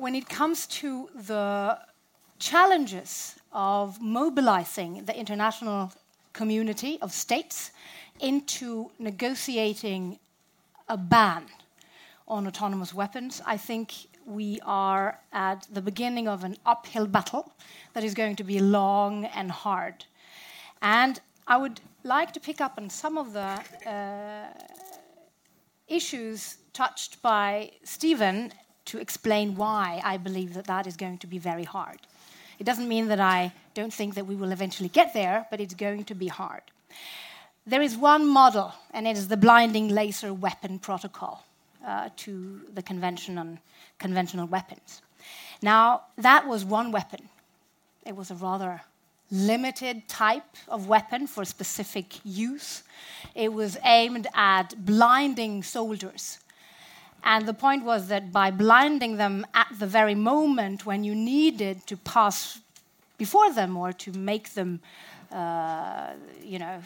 when it comes to the challenges of mobilizing the international community of states into negotiating a ban on autonomous weapons, I think we are at the beginning of an uphill battle that is going to be long and hard. And I would like to pick up on some of the uh, issues touched by Stephen to explain why I believe that that is going to be very hard. It doesn't mean that I don't think that we will eventually get there, but it's going to be hard. There is one model, and it is the blinding laser weapon protocol uh, to the Convention on Conventional Weapons. Now, that was one weapon. It was a rather limited type of weapon for specific use. It was aimed at blinding soldiers. And the point was that by blinding them at the very moment when you needed to pass before them or to make them, uh, you know,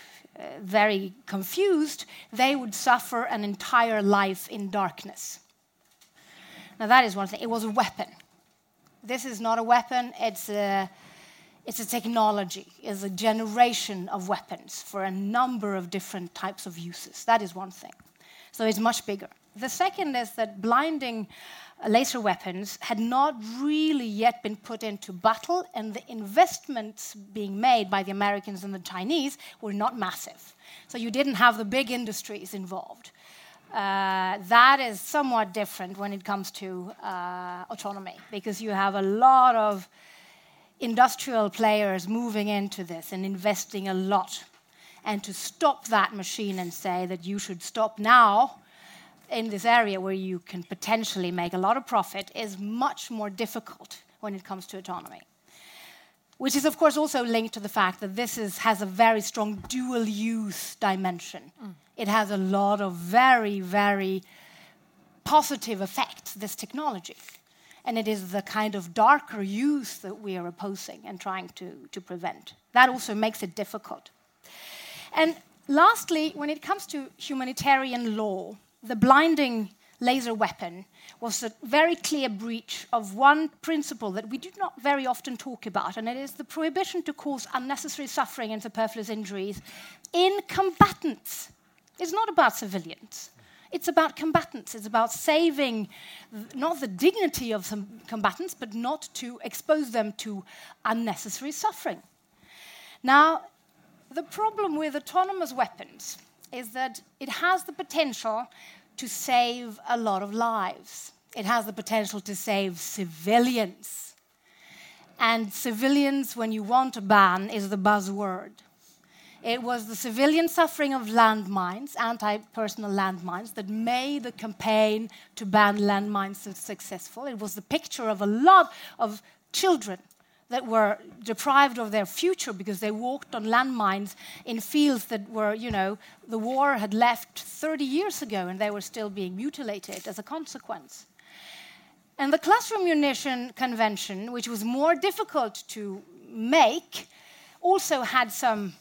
very confused, they would suffer an entire life in darkness. Now, that is one thing. It was a weapon. This is not a weapon, it's a it's a technology, it's a generation of weapons for a number of different types of uses. That is one thing. So it's much bigger. The second is that blinding laser weapons had not really yet been put into battle, and the investments being made by the Americans and the Chinese were not massive. So you didn't have the big industries involved. Uh, that is somewhat different when it comes to uh, autonomy, because you have a lot of industrial players moving into this and investing a lot. And to stop that machine and say that you should stop now in this area where you can potentially make a lot of profit is much more difficult when it comes to autonomy. Which is, of course, also linked to the fact that this is, has a very strong dual use dimension. Mm. It has a lot of very, very positive effects, this technology and it is the kind of darker use that we are opposing and trying to, to prevent. That also makes it difficult. And lastly, when it comes to humanitarian law, the blinding laser weapon was a very clear breach of one principle that we do not very often talk about, and it is the prohibition to cause unnecessary suffering and superfluous injuries in combatants. It's not about civilians. It's about combatants. It's about saving not the dignity of some combatants, but not to expose them to unnecessary suffering. Now, the problem with autonomous weapons is that it has the potential to save a lot of lives. It has the potential to save civilians. And civilians, when you want a ban, is the buzzword. It was the civilian suffering of landmines, anti personal landmines, that made the campaign to ban landmines successful. It was the picture of a lot of children that were deprived of their future because they walked on landmines in fields that were, you know, the war had left 30 years ago and they were still being mutilated as a consequence. And the cluster munition convention, which was more difficult to make, also had some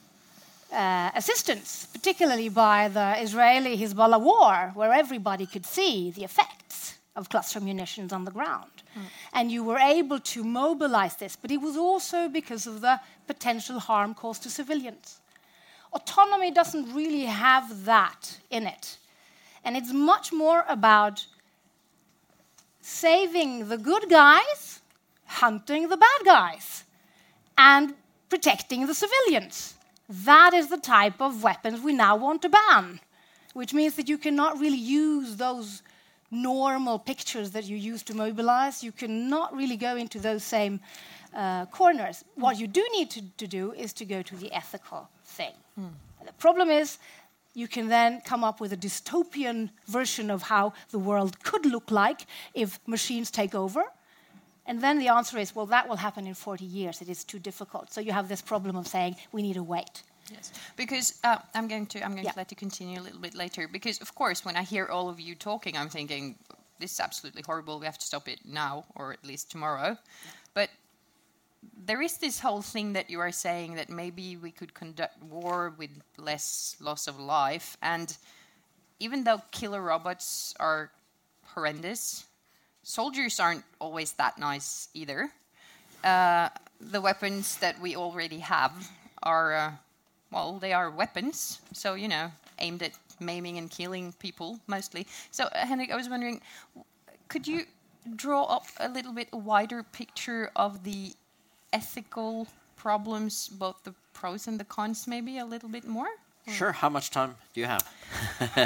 uh, assistance, particularly by the Israeli Hezbollah war, where everybody could see the effects of cluster munitions on the ground. Mm. And you were able to mobilize this, but it was also because of the potential harm caused to civilians. Autonomy doesn't really have that in it. And it's much more about saving the good guys, hunting the bad guys, and protecting the civilians. That is the type of weapons we now want to ban, which means that you cannot really use those normal pictures that you use to mobilize. You cannot really go into those same uh, corners. What you do need to, to, do is to go to the ethical thing. Mm. The problem is, you can then come up with a dystopian version of how the world could look like if machines take over and then the answer is, well, that will happen in 40 years. It is too difficult. So you have this problem of saying we need to wait. Yes, because uh, I'm going to I'm going yeah. to let you continue a little bit later. Because of course, when I hear all of you talking, I'm thinking this is absolutely horrible. We have to stop it now, or at least tomorrow. Yeah. But there is this whole thing that you are saying that maybe we could conduct war with less loss of life, and even though killer robots are horrendous, soldiers aren't always that nice either. Uh, the weapons that we already have are, uh, well, they are weapons. So, you know, aimed at maiming and killing people mostly. So, uh, Henrik, I was wondering, could you draw up a little bit a wider picture of the ethical problems, both the pros and the cons, maybe a little bit more? Sure. How much time do you have?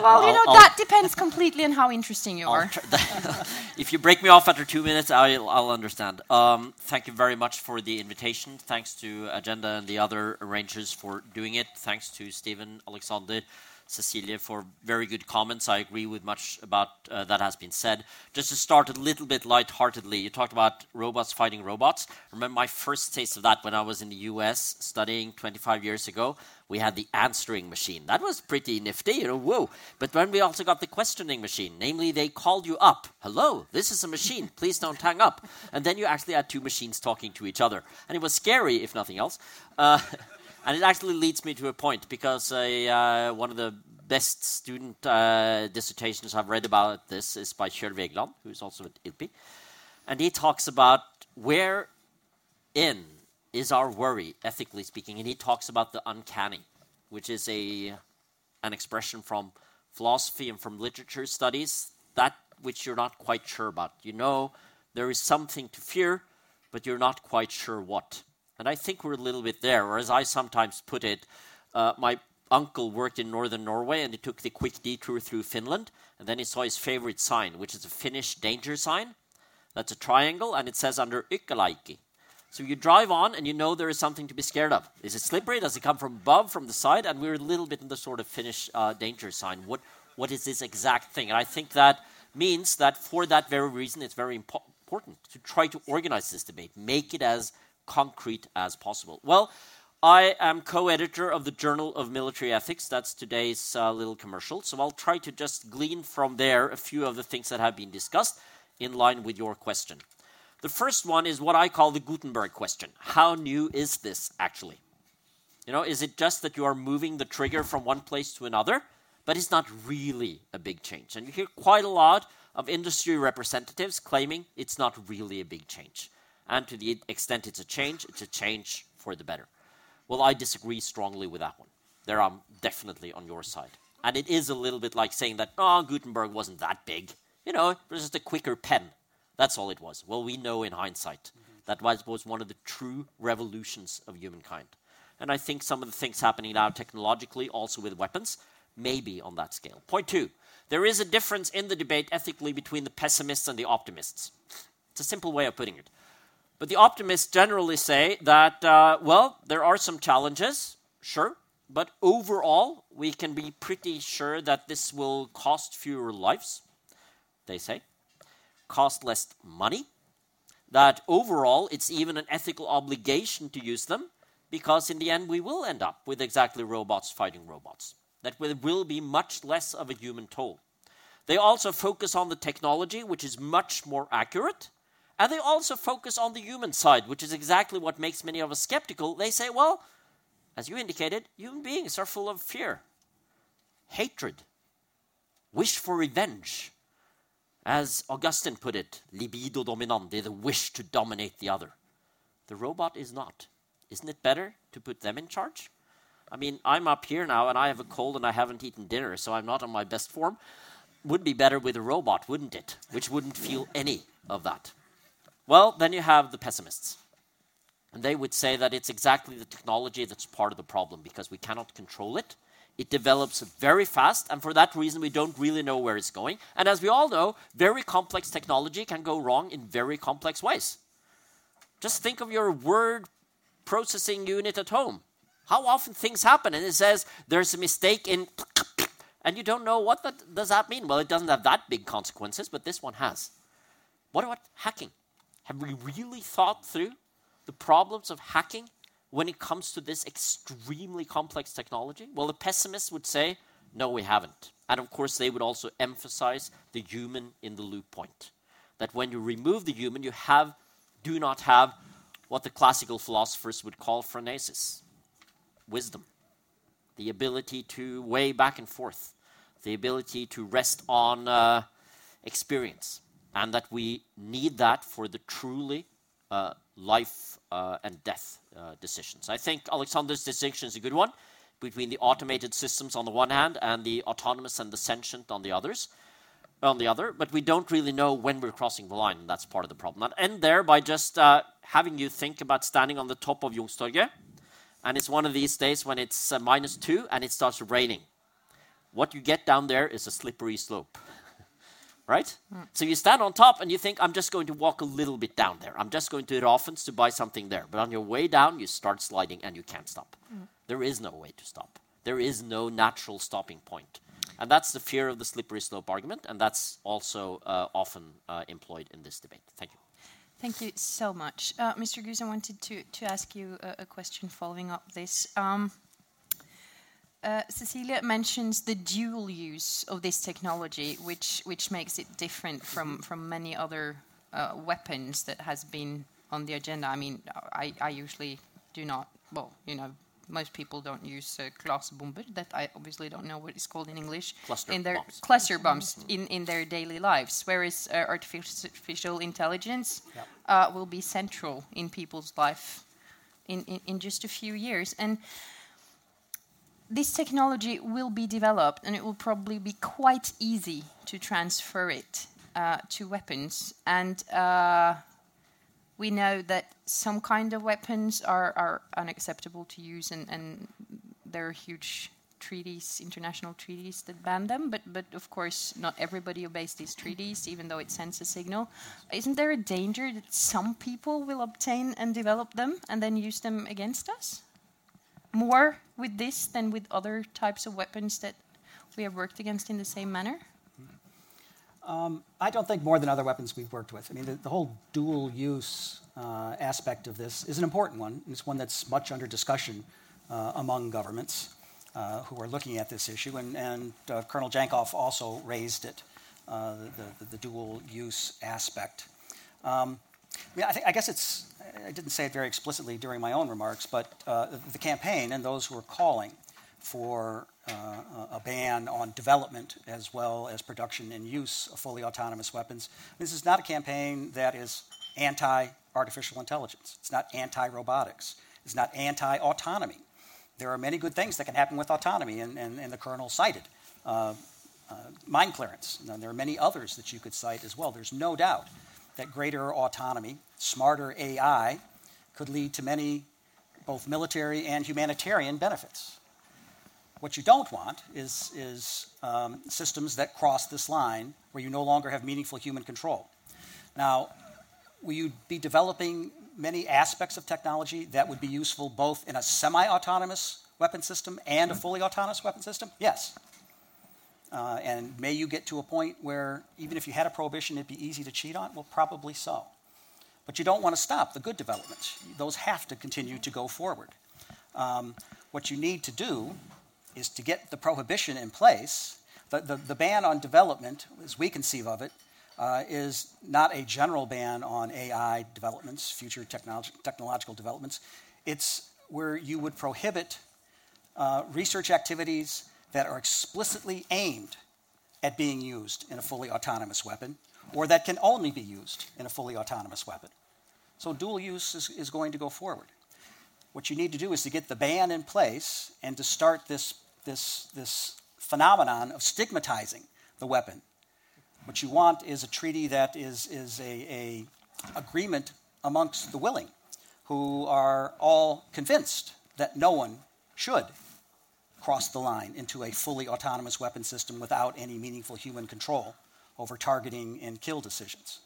well, you know, I'll, that depends completely on how interesting you I'll are. if you break me off after two minutes, I'll, I'll understand. Um, thank you very much for the invitation. Thanks to Agenda and the other arrangers for doing it. Thanks to Stephen, Alexander, Cecilia for very good comments. I agree with much about uh, that has been said. Just to start a little bit lightheartedly, you talked about robots fighting robots. Remember my first taste of that when I was in the US studying 25 years ago. We had the answering machine. That was pretty nifty, you know, whoa. But then we also got the questioning machine. Namely, they called you up. Hello, this is a machine. Please don't hang up. And then you actually had two machines talking to each other. And it was scary, if nothing else. Uh, and it actually leads me to a point because uh, one of the best student uh, dissertations I've read about this is by Kjell Vegeland, who's also at ILPI. And he talks about where in is our worry, ethically speaking. And he talks about the uncanny, which is a an expression from philosophy and from literature studies, that which you're not quite sure about. You know there is something to fear, but you're not quite sure what. And I think we're a little bit there, or as I sometimes put it, uh, my uncle worked in northern Norway and he took the quick detour through Finland. And then he saw his favorite sign, which is a Finnish danger sign. That's a triangle, and it says under Ykkalaiki. So you drive on and you know there is something to be scared of. Is it slippery? Does it come from above, from the side? And we're a little bit in the sort of Finnish uh, danger sign. What, what is this exact thing? And I think that means that for that very reason, it's very impo- important to try to organize this debate, make it as concrete as possible. Well, I am co editor of the Journal of Military Ethics. That's today's uh, little commercial. So I'll try to just glean from there a few of the things that have been discussed in line with your question. The first one is what I call the Gutenberg question How new is this actually? You know, is it just that you are moving the trigger from one place to another? But it's not really a big change. And you hear quite a lot of industry representatives claiming it's not really a big change. And to the extent it's a change, it's a change for the better. Well, I disagree strongly with that one. There I'm definitely on your side. And it is a little bit like saying that, oh, Gutenberg wasn't that big. You know, it was just a quicker pen. That's all it was. Well, we know in hindsight mm-hmm. that was, was one of the true revolutions of humankind. And I think some of the things happening now technologically, also with weapons, may be on that scale. Point two there is a difference in the debate ethically between the pessimists and the optimists. It's a simple way of putting it. But the optimists generally say that, uh, well, there are some challenges, sure, but overall, we can be pretty sure that this will cost fewer lives, they say, cost less money, that overall, it's even an ethical obligation to use them, because in the end, we will end up with exactly robots fighting robots, that will be much less of a human toll. They also focus on the technology, which is much more accurate and they also focus on the human side, which is exactly what makes many of us skeptical. They say, well, as you indicated, human beings are full of fear, hatred, wish for revenge. As Augustine put it, libido dominandi, the wish to dominate the other. The robot is not. Isn't it better to put them in charge? I mean, I'm up here now and I have a cold and I haven't eaten dinner, so I'm not on my best form. Would be better with a robot, wouldn't it? Which wouldn't feel any of that. Well, then you have the pessimists. And they would say that it's exactly the technology that's part of the problem because we cannot control it. It develops very fast, and for that reason, we don't really know where it's going. And as we all know, very complex technology can go wrong in very complex ways. Just think of your word processing unit at home. How often things happen, and it says there's a mistake in, and you don't know what that does that mean. Well, it doesn't have that big consequences, but this one has. What about hacking? Have we really thought through the problems of hacking when it comes to this extremely complex technology? Well, the pessimists would say, no, we haven't. And of course, they would also emphasize the human in the loop point. That when you remove the human, you have, do not have what the classical philosophers would call phronesis wisdom, the ability to weigh back and forth, the ability to rest on uh, experience. And that we need that for the truly uh, life uh, and death uh, decisions. I think Alexander's distinction is a good one between the automated systems on the one hand and the autonomous and the sentient on the others on the other, but we don't really know when we're crossing the line, and that's part of the problem. I'll end there by just uh, having you think about standing on the top of Youngstorget, and it's one of these days when it's uh, minus two and it starts raining. What you get down there is a slippery slope right? Mm. So you stand on top and you think, I'm just going to walk a little bit down there. I'm just going to Rafens to buy something there. But on your way down, you start sliding and you can't stop. Mm. There is no way to stop. There is no natural stopping point. And that's the fear of the slippery slope argument, and that's also uh, often uh, employed in this debate. Thank you. Thank you so much. Uh, Mr. Goose, I wanted to, to ask you a, a question following up this. Um, uh, Cecilia mentions the dual use of this technology, which which makes it different from from many other uh, weapons that has been on the agenda. I mean, I, I usually do not. Well, you know, most people don't use uh, Klasebomber. That I obviously don't know what it's called in English. Cluster in their bombs. cluster bombs in, in their daily lives, whereas uh, artificial intelligence yep. uh, will be central in people's life in, in, in just a few years. And this technology will be developed and it will probably be quite easy to transfer it uh, to weapons. And uh, we know that some kind of weapons are, are unacceptable to use, and, and, there are huge treaties, international treaties that ban them. But, but of course, not everybody obeys these treaties, even though it sends a signal. Isn't there a danger that some people will obtain and develop them and then use them against us? More with this than with other types of weapons that we have worked against in the same manner? Um, I don't think more than other weapons we've worked with. I mean, the, the whole dual use uh, aspect of this is an important one. It's one that's much under discussion uh, among governments uh, who are looking at this issue, and, and uh, Colonel Jankov also raised it, uh, the, the, the, dual use aspect. Um, I, mean, I, think, I guess it's I didn't say it very explicitly during my own remarks, but uh, the campaign and those who are calling for uh, a ban on development as well as production and use of fully autonomous weapons. This is not a campaign that is anti artificial intelligence, it's not anti robotics, it's not anti autonomy. There are many good things that can happen with autonomy, and, and, and the colonel cited. Uh, uh, mine clearance. And there are many others that you could cite as well. There's no doubt that greater autonomy, smarter AI, could lead to many both military and humanitarian benefits. What you don't want is, is um, systems that cross this line where you no longer have meaningful human control. Now, will you be developing many aspects of technology that would be useful both in a semi autonomous weapon system and a fully autonomous weapon system? Yes. Uh, and may you get to a point where even if you had a prohibition, it'd be easy to cheat on? Well, probably so. But you don't want to stop the good developments. Those have to continue to go forward. Um, what you need to do is to get the prohibition in place. The, the, the ban on development, as we conceive of it, uh, is not a general ban on AI developments, future technolog- technological developments. It's where you would prohibit uh, research activities that are explicitly aimed at being used in a fully autonomous weapon or that can only be used in a fully autonomous weapon. So dual use is, is going to go forward. What you need to do is to get the ban in place and to start this, this, this phenomenon of stigmatizing the weapon. What you want is a treaty that is, is a, a agreement amongst the willing, who are all convinced that no one should cross the line into a fully autonomous weapon system without any meaningful human control over targeting and kill decisions.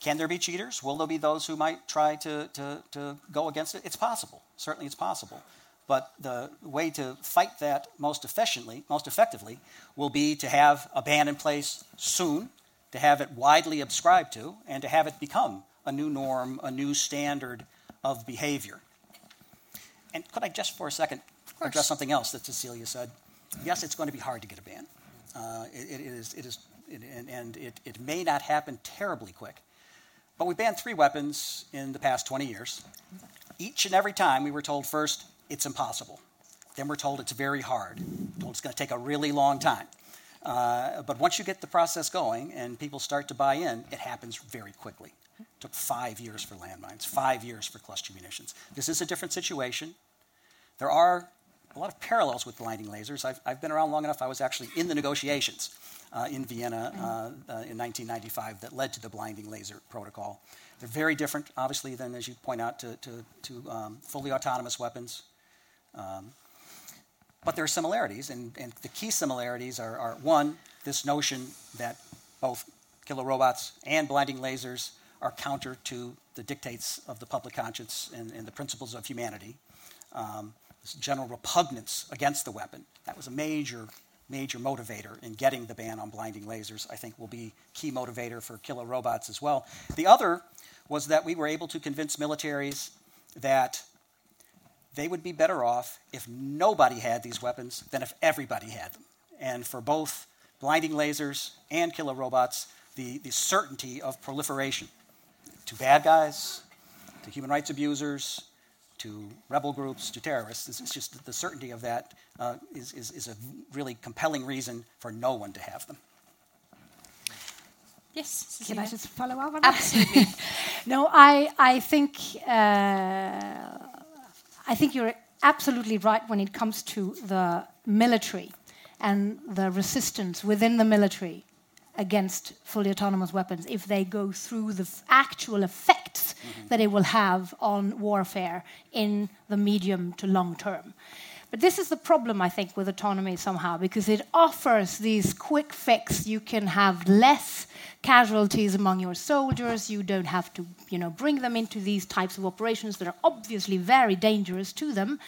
Can there be cheaters? Will there be those who might try to, to, to go against it? It's possible. Certainly it's possible. But the way to fight that most efficiently, most effectively, will be to have a ban in place soon, to have it widely subscribed to, and to have it become a new norm, a new standard of behavior. And could I just for a second address something else that Cecilia said? Yes, it's going to be hard to get a ban. Uh, it, it is, it is it, and, and it, it may not happen terribly quick. But we banned three weapons in the past 20 years. Each and every time we were told first, it's impossible. Then we're told it's very hard. We're told it's going to take a really long time. Uh, but once you get the process going and people start to buy in, it happens very quickly. It took five years for landmines, five years for cluster munitions. This is a different situation. There are a lot of parallels with blinding lasers. I've, I've been around long enough, I was actually in the negotiations uh, in Vienna uh, uh, in 1995 that led to the blinding laser protocol. They're very different, obviously, than, as you point out, to, to, to um, fully autonomous weapons. Um, but there are similarities, and, and the key similarities are, are, one, this notion that both killer robots and blinding lasers are counter to the dictates of the public conscience and, and the principles of humanity. Um, general repugnance against the weapon. That was a major major motivator in getting the ban on blinding lasers, I think will be key motivator for killer robots as well. The other was that we were able to convince militaries that they would be better off if nobody had these weapons than if everybody had them. And for both blinding lasers and killer robots, the, the certainty of proliferation to bad guys, to human rights abusers, to rebel groups, to terrorists. It's, just the certainty of that uh, is is, is, a really compelling reason for no one to have them. Yes, Cecilia. Can I just follow up on that? Absolutely. no, I, I think uh, I think you're absolutely right when it comes to the military and the resistance within the military against fully autonomous weapons if they go through the actual effects mm-hmm. that it will have on warfare in the medium to long term. But this is the problem, I think, with autonomy somehow, because it offers these quick fix. You can have less casualties among your soldiers. You don't have to, you know, bring them into these types of operations that are obviously very dangerous to them.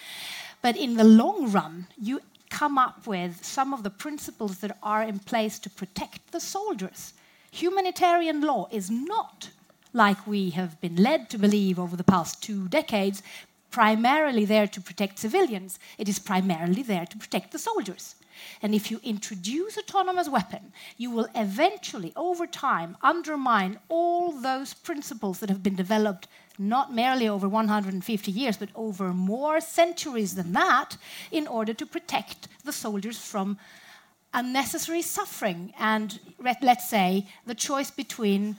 But in the long run, you come up with some of the principles that are in place to protect the soldiers. Humanitarian law is not like we have been led to believe over the past two decades, primarily there to protect civilians. It is primarily there to protect the soldiers. And if you introduce autonomous weapon, you will eventually, over time, undermine all those principles that have been developed not merely over 150 years, but over more centuries than that, in order to protect the soldiers from unnecessary suffering and, let's say, the choice between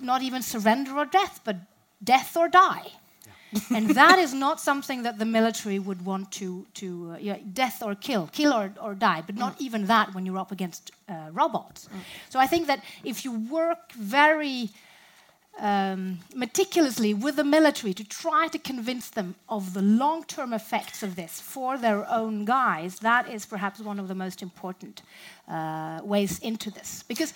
not even surrender or death, but death or die and that is not something that the military would want to, to uh, yeah, death or kill, kill or, or die, but not mm. even that when you're up against uh, robots. Mm. So I think that if you work very um, meticulously with the military to try to convince them of the long term effects of this for their own guys, that is perhaps one of the most important uh, ways into this. Because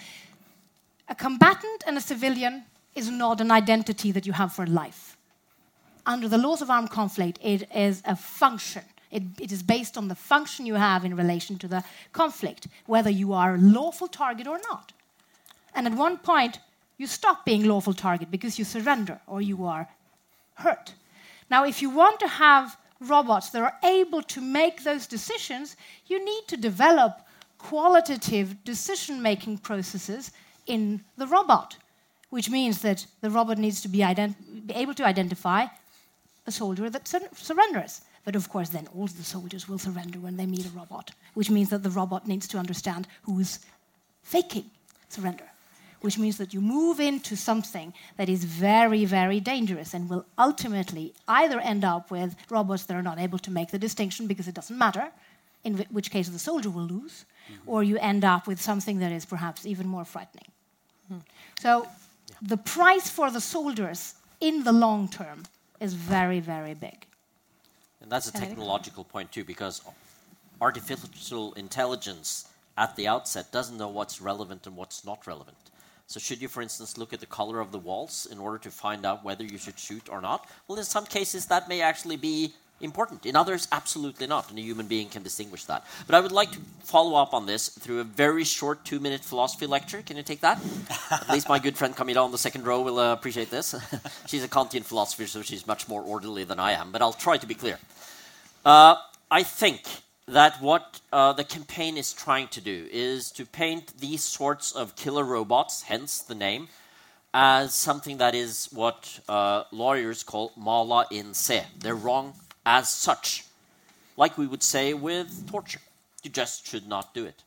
a combatant and a civilian is not an identity that you have for life under the laws of armed conflict, it is a function. It, it is based on the function you have in relation to the conflict, whether you are a lawful target or not. And at one point, you stop being lawful target because you surrender or you are hurt. Now, if you want to have robots that are able to make those decisions, you need to develop qualitative decision making processes in the robot, which means that the robot needs to be, be able to identify a soldier that sur surrenders. But of course, then all the soldiers will surrender when they meet a robot, which means that the robot needs to understand who's faking surrender, which means that you move into something that is very, very dangerous and will ultimately either end up with robots that are not able to make the distinction because it doesn't matter, in which case the soldier will lose, mm -hmm. or you end up with something that is perhaps even more frightening. Mm. So, yeah. the price for the soldiers in the long term is very, very big. And that's a technological point too, because artificial intelligence at the outset doesn't know what's relevant and what's not relevant. So, should you, for instance, look at the color of the walls in order to find out whether you should shoot or not? Well, in some cases, that may actually be important. In others, absolutely not, and a human being can distinguish that. But I would like to follow up on this through a very short two minute philosophy lecture. Can you take that? At least my good friend Camilla on the second row will uh, appreciate this. she's a Kantian philosopher, so she's much more orderly than I am, but I'll try to be clear. Uh, I think that what uh, the campaign is trying to do is to paint these sorts of killer robots, hence the name, as something that is what uh, lawyers call mala in se. They're wrong as such, like we would say with torture. You just should not do it.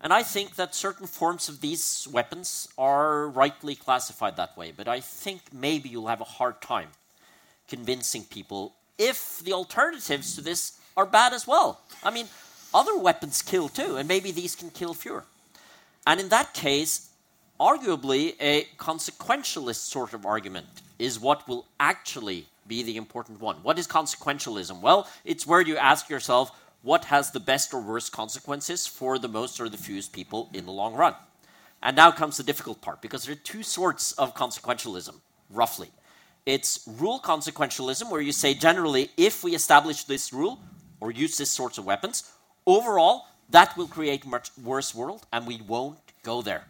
And I think that certain forms of these weapons are rightly classified that way. But I think maybe you'll have a hard time convincing people if the alternatives to this are bad as well. I mean, other weapons kill too, and maybe these can kill fewer. And in that case, arguably, a consequentialist sort of argument is what will actually be the important one. What is consequentialism? Well, it's where you ask yourself, what has the best or worst consequences for the most or the fewest people in the long run? And now comes the difficult part, because there are two sorts of consequentialism, roughly. It's rule consequentialism, where you say generally, if we establish this rule or use this sorts of weapons, overall, that will create much worse world, and we won't go there.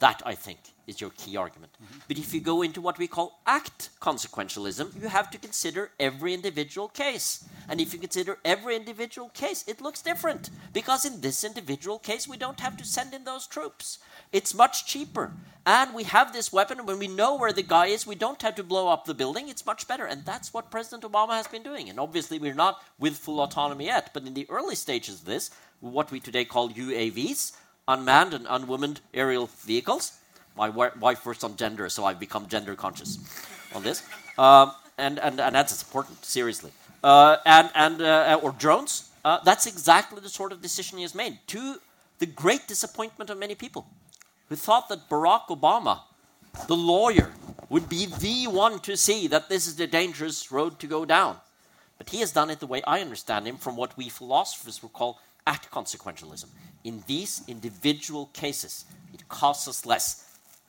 That, I think, is your key argument. Mm-hmm. But if you go into what we call act consequentialism, you have to consider every individual case. And if you consider every individual case, it looks different. Because in this individual case, we don't have to send in those troops. It's much cheaper. And we have this weapon, when we know where the guy is, we don't have to blow up the building. It's much better. And that's what President Obama has been doing. And obviously, we're not with full autonomy yet. But in the early stages of this, what we today call UAVs, unmanned and unwomaned aerial vehicles, my wife works on gender, so I've become gender conscious on this. Um, and, and, and that's important, seriously. Uh, and, and, uh, or drones, uh, that's exactly the sort of decision he has made, to the great disappointment of many people who thought that Barack Obama, the lawyer, would be the one to see that this is the dangerous road to go down. But he has done it the way I understand him from what we philosophers would call act consequentialism. In these individual cases, it costs us less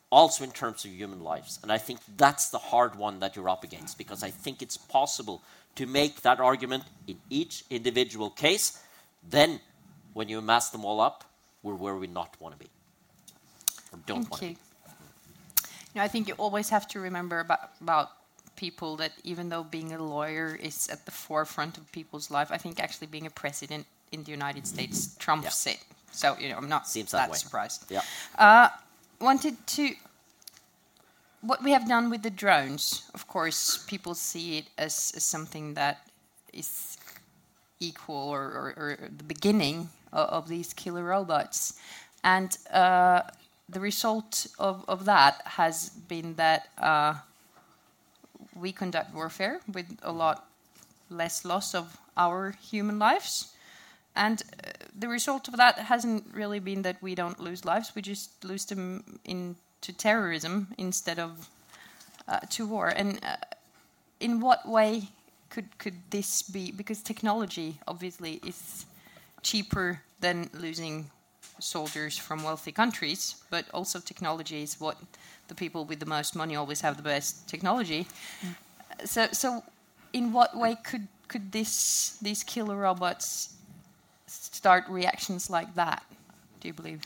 also in terms of human lives. And I think that's the hard one that you're up against because I think it's possible to make that argument in each individual case. Then, when you amass them all up, we're where we not want to be or don't Thank want you. to be. You know, I think you always have to remember about, about people that even though being a lawyer is at the forefront of people's life, I think actually being a president in the United States trumps yeah. it. So you know, I'm not Seems that, that surprised. Yeah. Uh, wanted to what we have done with the drones of course people see it as, as something that is equal or, or, or the beginning of, of, these killer robots. And uh, the result of, of that has been that uh, we conduct warfare with a lot less loss of our human lives and uh, the result of that hasn't really been that we don't lose lives, we just lose them into terrorism instead of uh, to war. And uh, in what way could, could this be? Because technology obviously is cheaper than losing soldiers from wealthy countries, but also technology is what the people with the most money always have the best technology. Mm. So, so in what way could could this these killer robots start reactions like that, do you believe?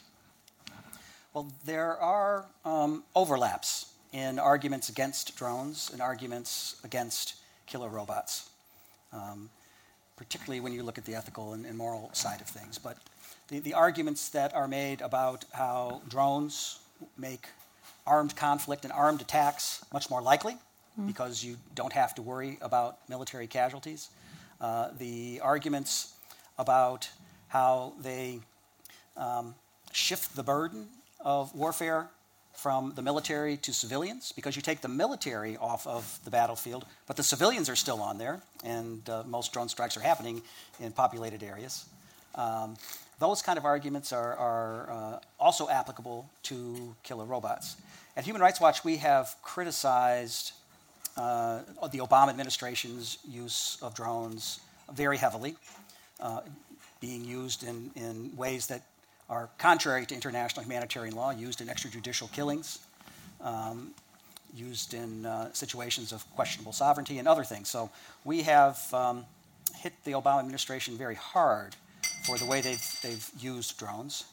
Well, there are um, overlaps in arguments against drones and arguments against killer robots, um, particularly when you look at the ethical and, and moral side of things. But the, the, arguments that are made about how drones make armed conflict and armed attacks much more likely mm. because you don't have to worry about military casualties. Uh, the arguments about how they um, shift the burden of warfare from the military to civilians because you take the military off of the battlefield, but the civilians are still on there, and uh, most drone strikes are happening in populated areas. Um, those kind of arguments are, are uh, also applicable to killer robots. At Human Rights Watch, we have criticized uh, the Obama administration's use of drones very heavily. Being used in, in ways that are contrary to international humanitarian law, used in extrajudicial killings, um, used in uh, situations of questionable sovereignty, and other things. So we have um, hit the Obama administration very hard for the way they've, they've used drones.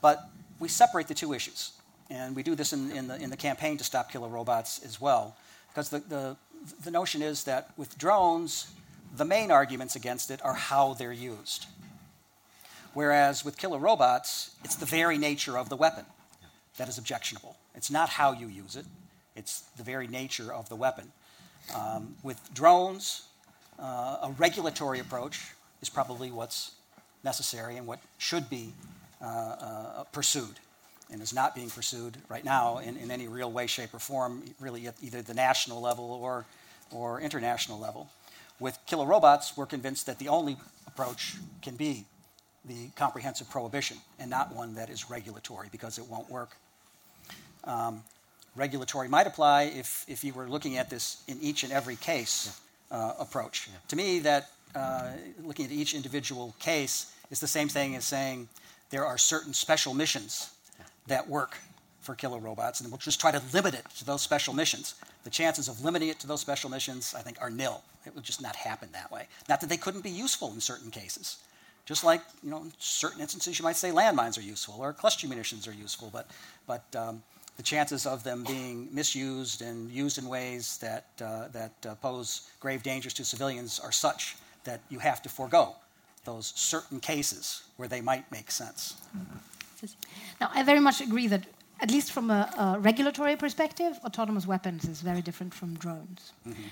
But we separate the two issues. And we do this in, in, the, in the campaign to stop killer robots as well. Because the, the, the notion is that with drones, the main arguments against it are how they're used. Whereas with killer robots, it's the very nature of the weapon that is objectionable. It's not how you use it, it's the very nature of the weapon. Um, with drones, uh, a regulatory approach is probably what's necessary and what should be uh, uh, pursued and is not being pursued right now in, in any real way, shape, or form, really at either the national level or, or international level. With killer robots, we're convinced that the only approach can be the comprehensive prohibition and not one that is regulatory because it won't work. Um, regulatory might apply if, if you were looking at this in each and every case uh, approach. Yeah. To me, that uh, looking at each individual case is the same thing as saying there are certain special missions that work for killer robots, and we'll just try to limit it to those special missions. The chances of limiting it to those special missions, I think, are nil. It would just not happen that way. Not that they couldn't be useful in certain cases. Just like, you know, in certain instances, you might say landmines are useful or cluster munitions are useful, but, but um, the chances of them being misused and used in ways that, uh, that uh, pose grave dangers to civilians are such that you have to forego those certain cases where they might make sense. Now, I very much agree that, at least from a, a regulatory perspective, autonomous weapons is very different from drones. Mm-hmm.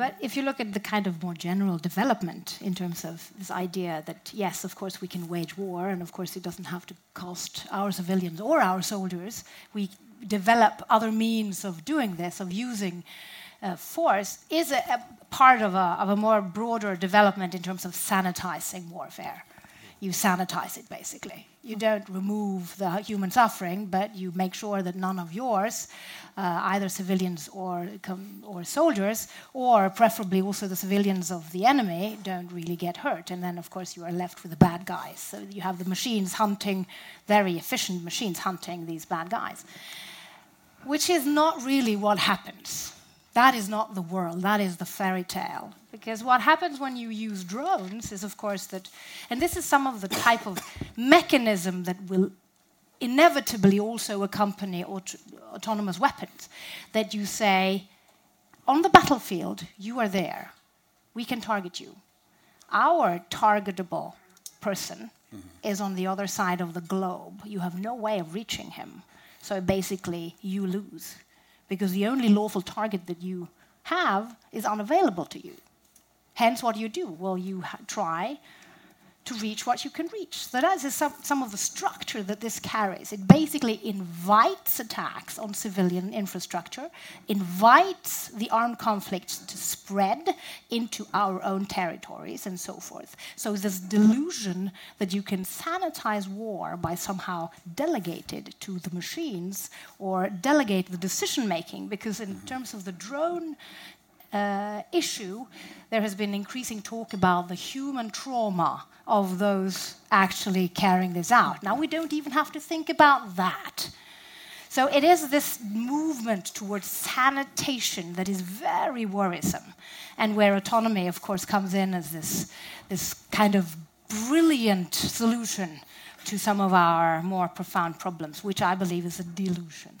But if you look at the kind of more general development in terms of this idea that, yes, of course, we can wage war, and of course, it doesn't have to cost our civilians or our soldiers, we develop other means of doing this, of using uh, force, is a, a part of a, of a more broader development in terms of sanitizing warfare you sanitize it basically. You don't remove the human suffering, but you make sure that none of yours, uh, either civilians or, or soldiers, or preferably also the civilians of the enemy, don't really get hurt. And then, of course, you are left with the bad guys. So you have the machines hunting, very efficient machines hunting these bad guys, which is not really what happens. That is not the world, that is the fairy tale. Because what happens when you use drones is, of course, that, and this is some of the type of mechanism that will inevitably also accompany aut autonomous weapons, that you say, on the battlefield, you are there, we can target you. Our targetable person mm -hmm. is on the other side of the globe. You have no way of reaching him. So basically, you lose because the only lawful target that you have is unavailable to you. Hence, what do you do? Well, you try to reach what you can reach. So that is some, some of the structure that this carries. It basically invites attacks on civilian infrastructure, invites the armed conflicts to spread into our own territories, and so forth. So this delusion that you can sanitize war by somehow delegate it to the machines or delegate the decision making, because in mm-hmm. terms of the drone uh, issue, there has been increasing talk about the human trauma of those actually carrying this out. Now, we don't even have to think about that. So it is this movement towards sanitation that is very worrisome, and where autonomy, of course, comes in as this, this kind of brilliant solution to some of our more profound problems, which I believe is a delusion